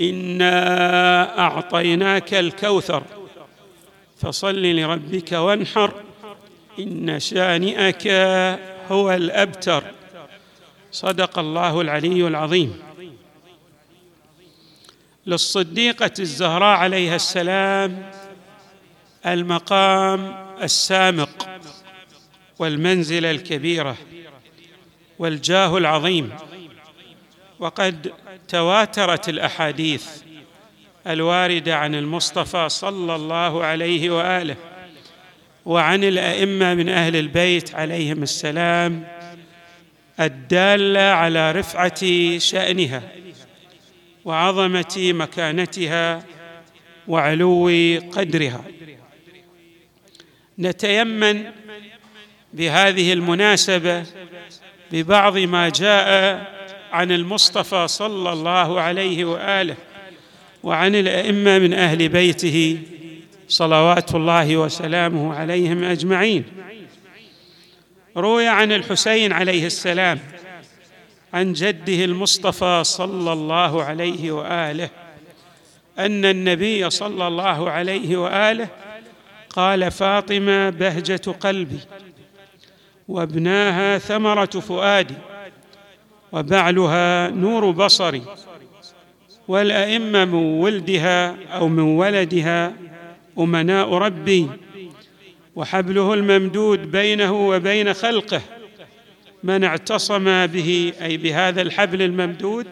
انا اعطيناك الكوثر. فصل لربك وانحر. ان شانئك هو الابتر. صدق الله العلي العظيم. للصديقة الزهراء عليها السلام المقام السامق والمنزله الكبيره والجاه العظيم. وقد تواترت الأحاديث الواردة عن المصطفى صلى الله عليه وآله وعن الأئمة من أهل البيت عليهم السلام الدالة على رفعة شأنها وعظمة مكانتها وعلو قدرها. نتيمن بهذه المناسبة ببعض ما جاء عن المصطفى صلى الله عليه وآله وعن الأئمة من أهل بيته صلوات الله وسلامه عليهم أجمعين. روي عن الحسين عليه السلام عن جده المصطفى صلى الله عليه وآله أن النبي صلى الله عليه وآله قال فاطمة بهجة قلبي وابناها ثمرة فؤادي وبعلها نور بصري والأئمة من ولدها أو من ولدها أمناء ربي وحبله الممدود بينه وبين خلقه من اعتصم به أي بهذا الحبل الممدود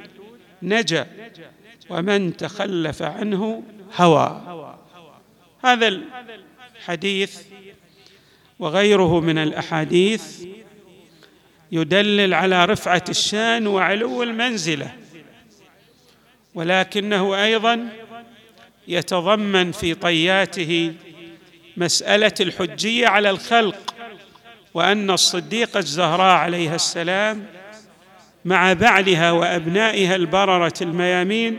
نجا ومن تخلف عنه هوى. هذا الحديث وغيره من الأحاديث يدلل على رفعة الشان وعلو المنزلة ولكنه أيضا يتضمن في طياته مسألة الحجية على الخلق وأن الصديقه الزهراء عليها السلام مع بعلها وأبنائها البررة الميامين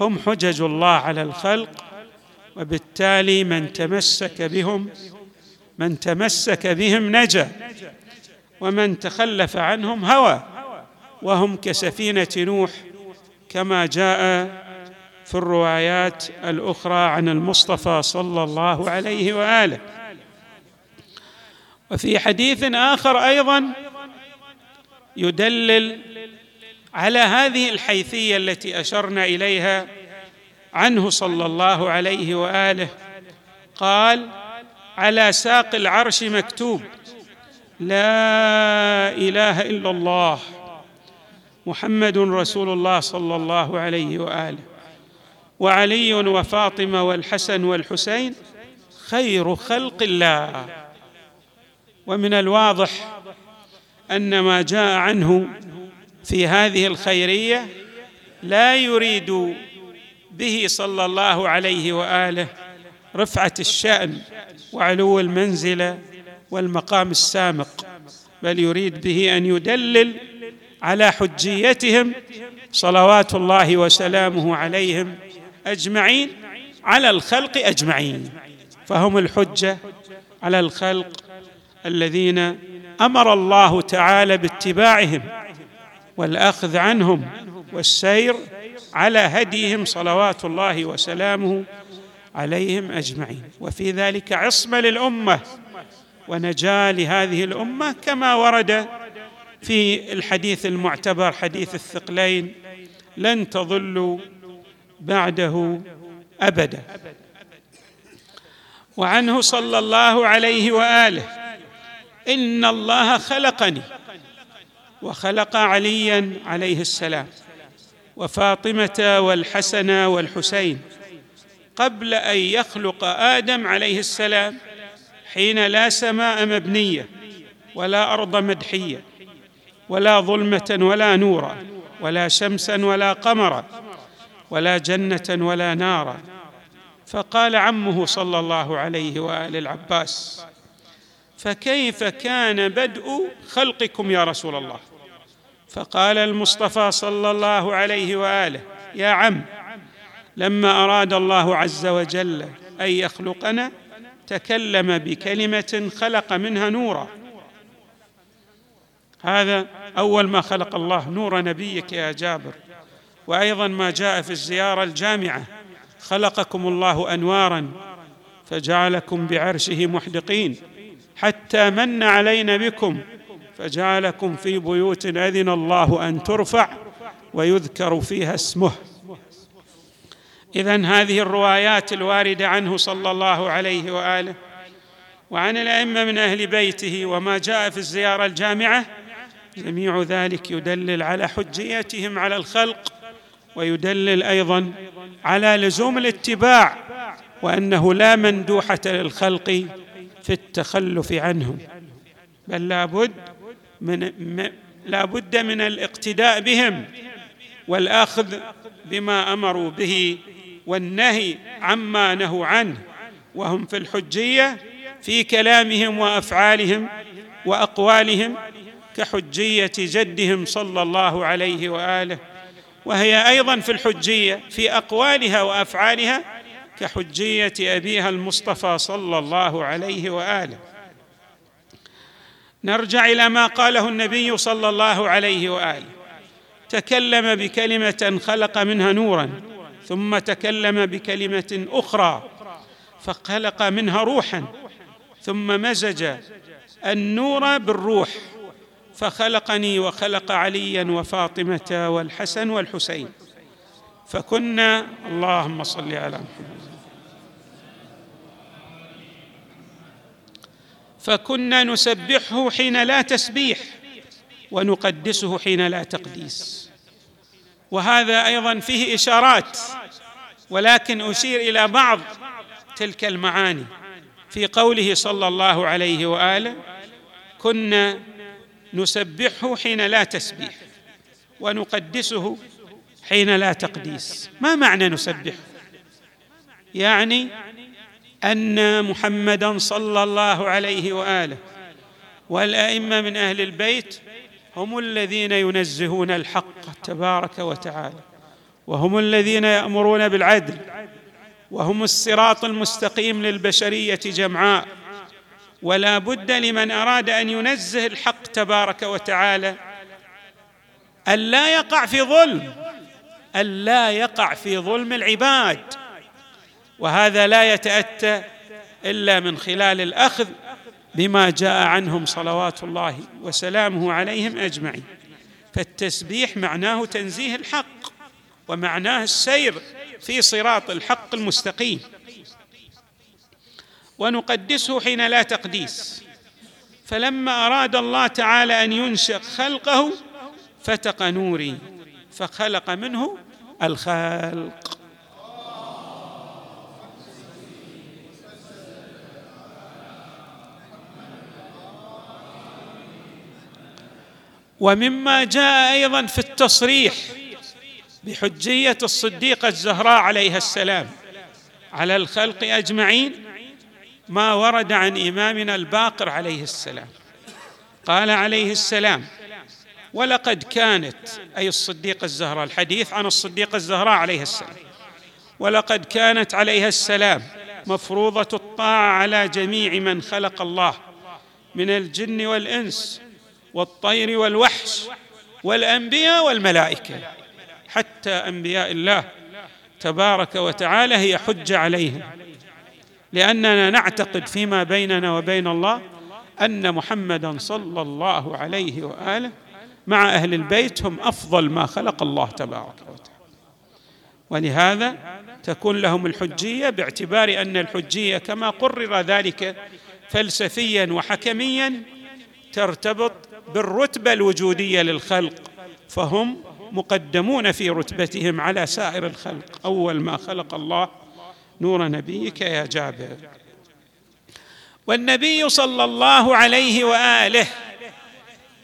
هم حجج الله على الخلق وبالتالي من تمسك بهم من تمسك بهم نجا. ومن تخلف عنهم هوى وهم كسفينة نوح كما جاء في الروايات الأخرى عن المصطفى صلى الله عليه وآله. وفي حديث آخر أيضا يدلل على هذه الحيثية التي أشرنا إليها عنه صلى الله عليه وآله. قال على ساق العرش مكتوب لا إله إلا الله محمد رسول الله صلى الله عليه وآله. وعلي وفاطمة والحسن والحسين خير خلق الله. ومن الواضح أن ما جاء عنه في هذه الخيرية لا يريد به صلى الله عليه وآله رفعة الشأن وعلو المنزلة والمقام السامق بل يريد به أن يدلل على حجيتهم صلوات الله وسلامه عليهم أجمعين على الخلق أجمعين. فهم الحجة على الخلق الذين أمر الله تعالى باتباعهم والأخذ عنهم والسير على هديهم صلوات الله وسلامه عليهم أجمعين. وفي ذلك عصمة للأمة ونجاة لهذه الأمة كما ورد في الحديث المعتبر حديث الثقلين لن تضلوا بعده أبدا. وعنه صلى الله عليه وآله إن الله خلقني وخلق عليا عليه السلام وفاطمة والحسن والحسين قبل أن يخلق آدم عليه السلام حين لا سماء مبنية ولا أرض مدحية ولا ظلمة ولا نورا ولا شمسا ولا قمرا ولا جنة ولا نارا. فقال عمه صلى الله عليه واله العباس فكيف كان بدء خلقكم يا رسول الله؟ فقال المصطفى صلى الله عليه وآله يا عم لما أراد الله عز وجل أن يخلقنا تكلم بكلمة خلق منها نورا. هذا أول ما خلق الله نور نبيك يا جابر. وأيضا ما جاء في الزيارة الجامعة. خلقكم الله أنوارا فجعلكم بعرشه محدقين. حتى من علينا بكم فجعلكم في بيوت أذن الله أن ترفع ويذكر فيها اسمه. اذا هذه الروايات الواردة عنه صلى الله عليه وآله وعن الأئمة من أهل بيته وما جاء في الزيارة الجامعة جميع ذلك يدلل على حجيتهم على الخلق ويدلل أيضا على لزوم الاتباع وأنه لا مندوحة للخلق في التخلف عنهم بل لابد من لا بد من الاقتداء بهم والأخذ بما أمروا به والنهي عما نهوا عنه وهم في الحجية في كلامهم وأفعالهم وأقوالهم كحجية جدهم صلى الله عليه وآله. وهي أيضا في الحجية في أقوالها وأفعالها كحجية أبيها المصطفى صلى الله عليه وآله. نرجع إلى ما قاله النبي صلى الله عليه وآله. تكلم بكلمة خلق منها نورا. ثم تكلم بكلمة أخرى فخلق منها روحا ثم مزج النور بالروح فخلقني وخلق عليا وفاطمة والحسن والحسين. فكنا اللهم صل على محمد. فكنا نسبحه حين لا تسبيح ونقدسه حين لا تقديس. وهذا أيضا فيه إشارات ولكن أشير إلى بعض تلك المعاني. في قوله صلى الله عليه وآله كنا نسبحه حين لا تسبيح ونقدسه حين لا تقديس. ما معنى نسبحه يعني أن محمدا صلى الله عليه وآله والأئمة من أهل البيت هم الذين ينزهون الحق تبارك وتعالى وهم الذين يأمرون بالعدل وهم الصراط المستقيم للبشرية جمعاء. ولا بد لمن أراد أن ينزه الحق تبارك وتعالى الا يقع في ظلم الا يقع في ظلم العباد. وهذا لا يتأتى إلا من خلال الأخذ بما جاء عنهم صلوات الله وسلامه عليهم أجمعين. فالتسبيح معناه تنزيه الحق ومعناه السير في صراط الحق المستقيم. ونقدسه حين لا تقديس. فلما أراد الله تعالى أن ينشئ خلقه فتق نوري فخلق منه الخلق. ومما جاء أيضا في التصريح بحجية الصديقه الزهراء عليها السلام. على الخلق أجمعين ما ورد عن إمامنا الباقر عليه السلام. قال عليه السلام ولقد كانت أي الصديقه الزهراء الحديث عن الصديقه الزهراء عليها السلام. ولقد كانت عليها السلام مفروضة الطاعة على جميع من خلق الله من الجن والإنس والطير والوحش والأنبياء والملائكة. حتى أنبياء الله تبارك وتعالى هي حجه عليهم. لأننا نعتقد فيما بيننا وبين الله أن محمدا صلى الله عليه وآله مع أهل البيت هم أفضل ما خلق الله تبارك وتعالى. ولهذا تكون لهم الحجية باعتبار أن الحجية كما قرر ذلك فلسفيا وحكميا ترتبط بالرتبة الوجودية للخلق فهم مقدمون في رتبتهم على سائر الخلق. أول ما خلق الله نور نبيك يا جابر. والنبي صلى الله عليه وآله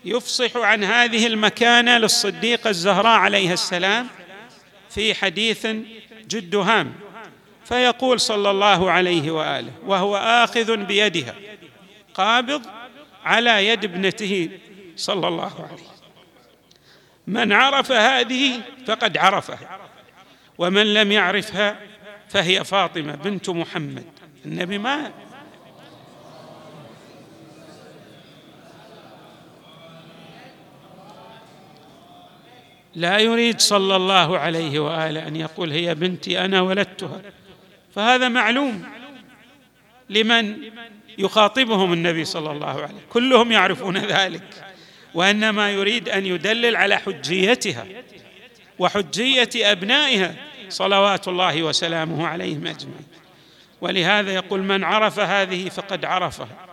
يفصح عن هذه المكانة للصديقه الزهراء عليها السلام في حديث جد هام فيقول صلى الله عليه وآله وهو آخذ بيدها قابض على يد ابنته صلى الله عليه وسلم. من عرف هذه فقد عرفها ومن لم يعرفها فهي فاطمة بنت محمد. النبي ما لا يريد صلى الله عليه وآله أن يقول هي بنتي أنا ولدتها. فهذا معلوم لمن يخاطبهم النبي صلى الله عليه كلهم يعرفون ذلك. وأنما يريد أن يدلل على حجيتها وحجية أبنائها صلوات الله وسلامه عليهم أجمعين. ولهذا يقول من عرف هذه فقد عرفها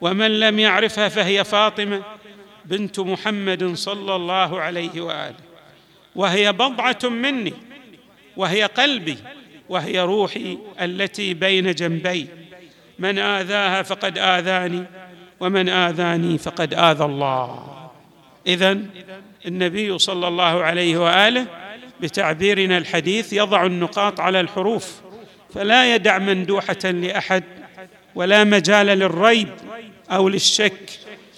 ومن لم يعرفها فهي فاطمة بنت محمد صلى الله عليه وآله. وهي بضعة مني وهي قلبي وهي روحي التي بين جنبي. من آذاها فقد آذاني ومن آذاني فقد آذى الله. اذا النبي صلى الله عليه وآله بتعبيرنا الحديث يضع النقاط على الحروف فلا يدع مندوحة لأحد ولا مجال للريب أو للشك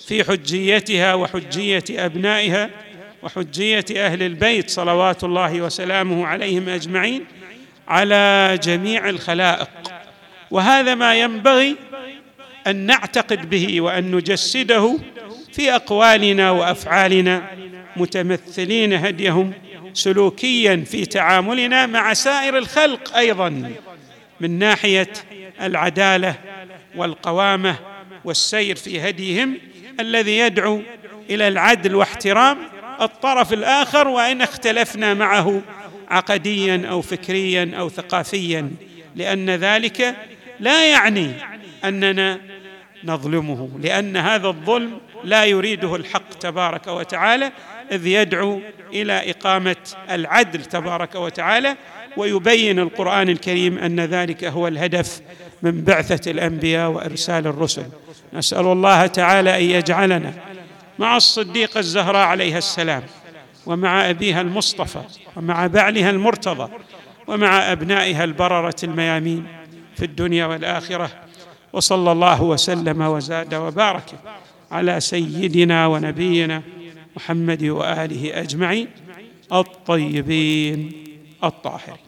في حجيتها وحجية أبنائها وحجية أهل البيت صلوات الله وسلامه عليهم أجمعين على جميع الخلائق. وهذا ما ينبغي أن نعتقد به وأن نجسده في أقوالنا وأفعالنا متمثلين هديهم سلوكيا في تعاملنا مع سائر الخلق أيضا من ناحية العدالة والقوامة والسير في هديهم الذي يدعو إلى العدل واحترام الطرف الآخر وإن اختلفنا معه عقديا أو فكريا أو ثقافيا لأن ذلك لا يعني أننا نظلمه لأن هذا الظلم لا يريده الحق تبارك وتعالى إذ يدعو إلى إقامة العدل تبارك وتعالى ويبين القرآن الكريم أن ذلك هو الهدف من بعثة الأنبياء وإرسال الرسل. نسأل الله تعالى أن يجعلنا مع الصديقه الزهراء عليها السلام ومع أبيها المصطفى ومع بعلها المرتضى ومع أبنائها البررة الميامين في الدنيا والآخرة. وصلى الله وسلم وزاد وبارك. على سيدنا ونبينا محمد وآله أجمعين الطيبين الطاهرين.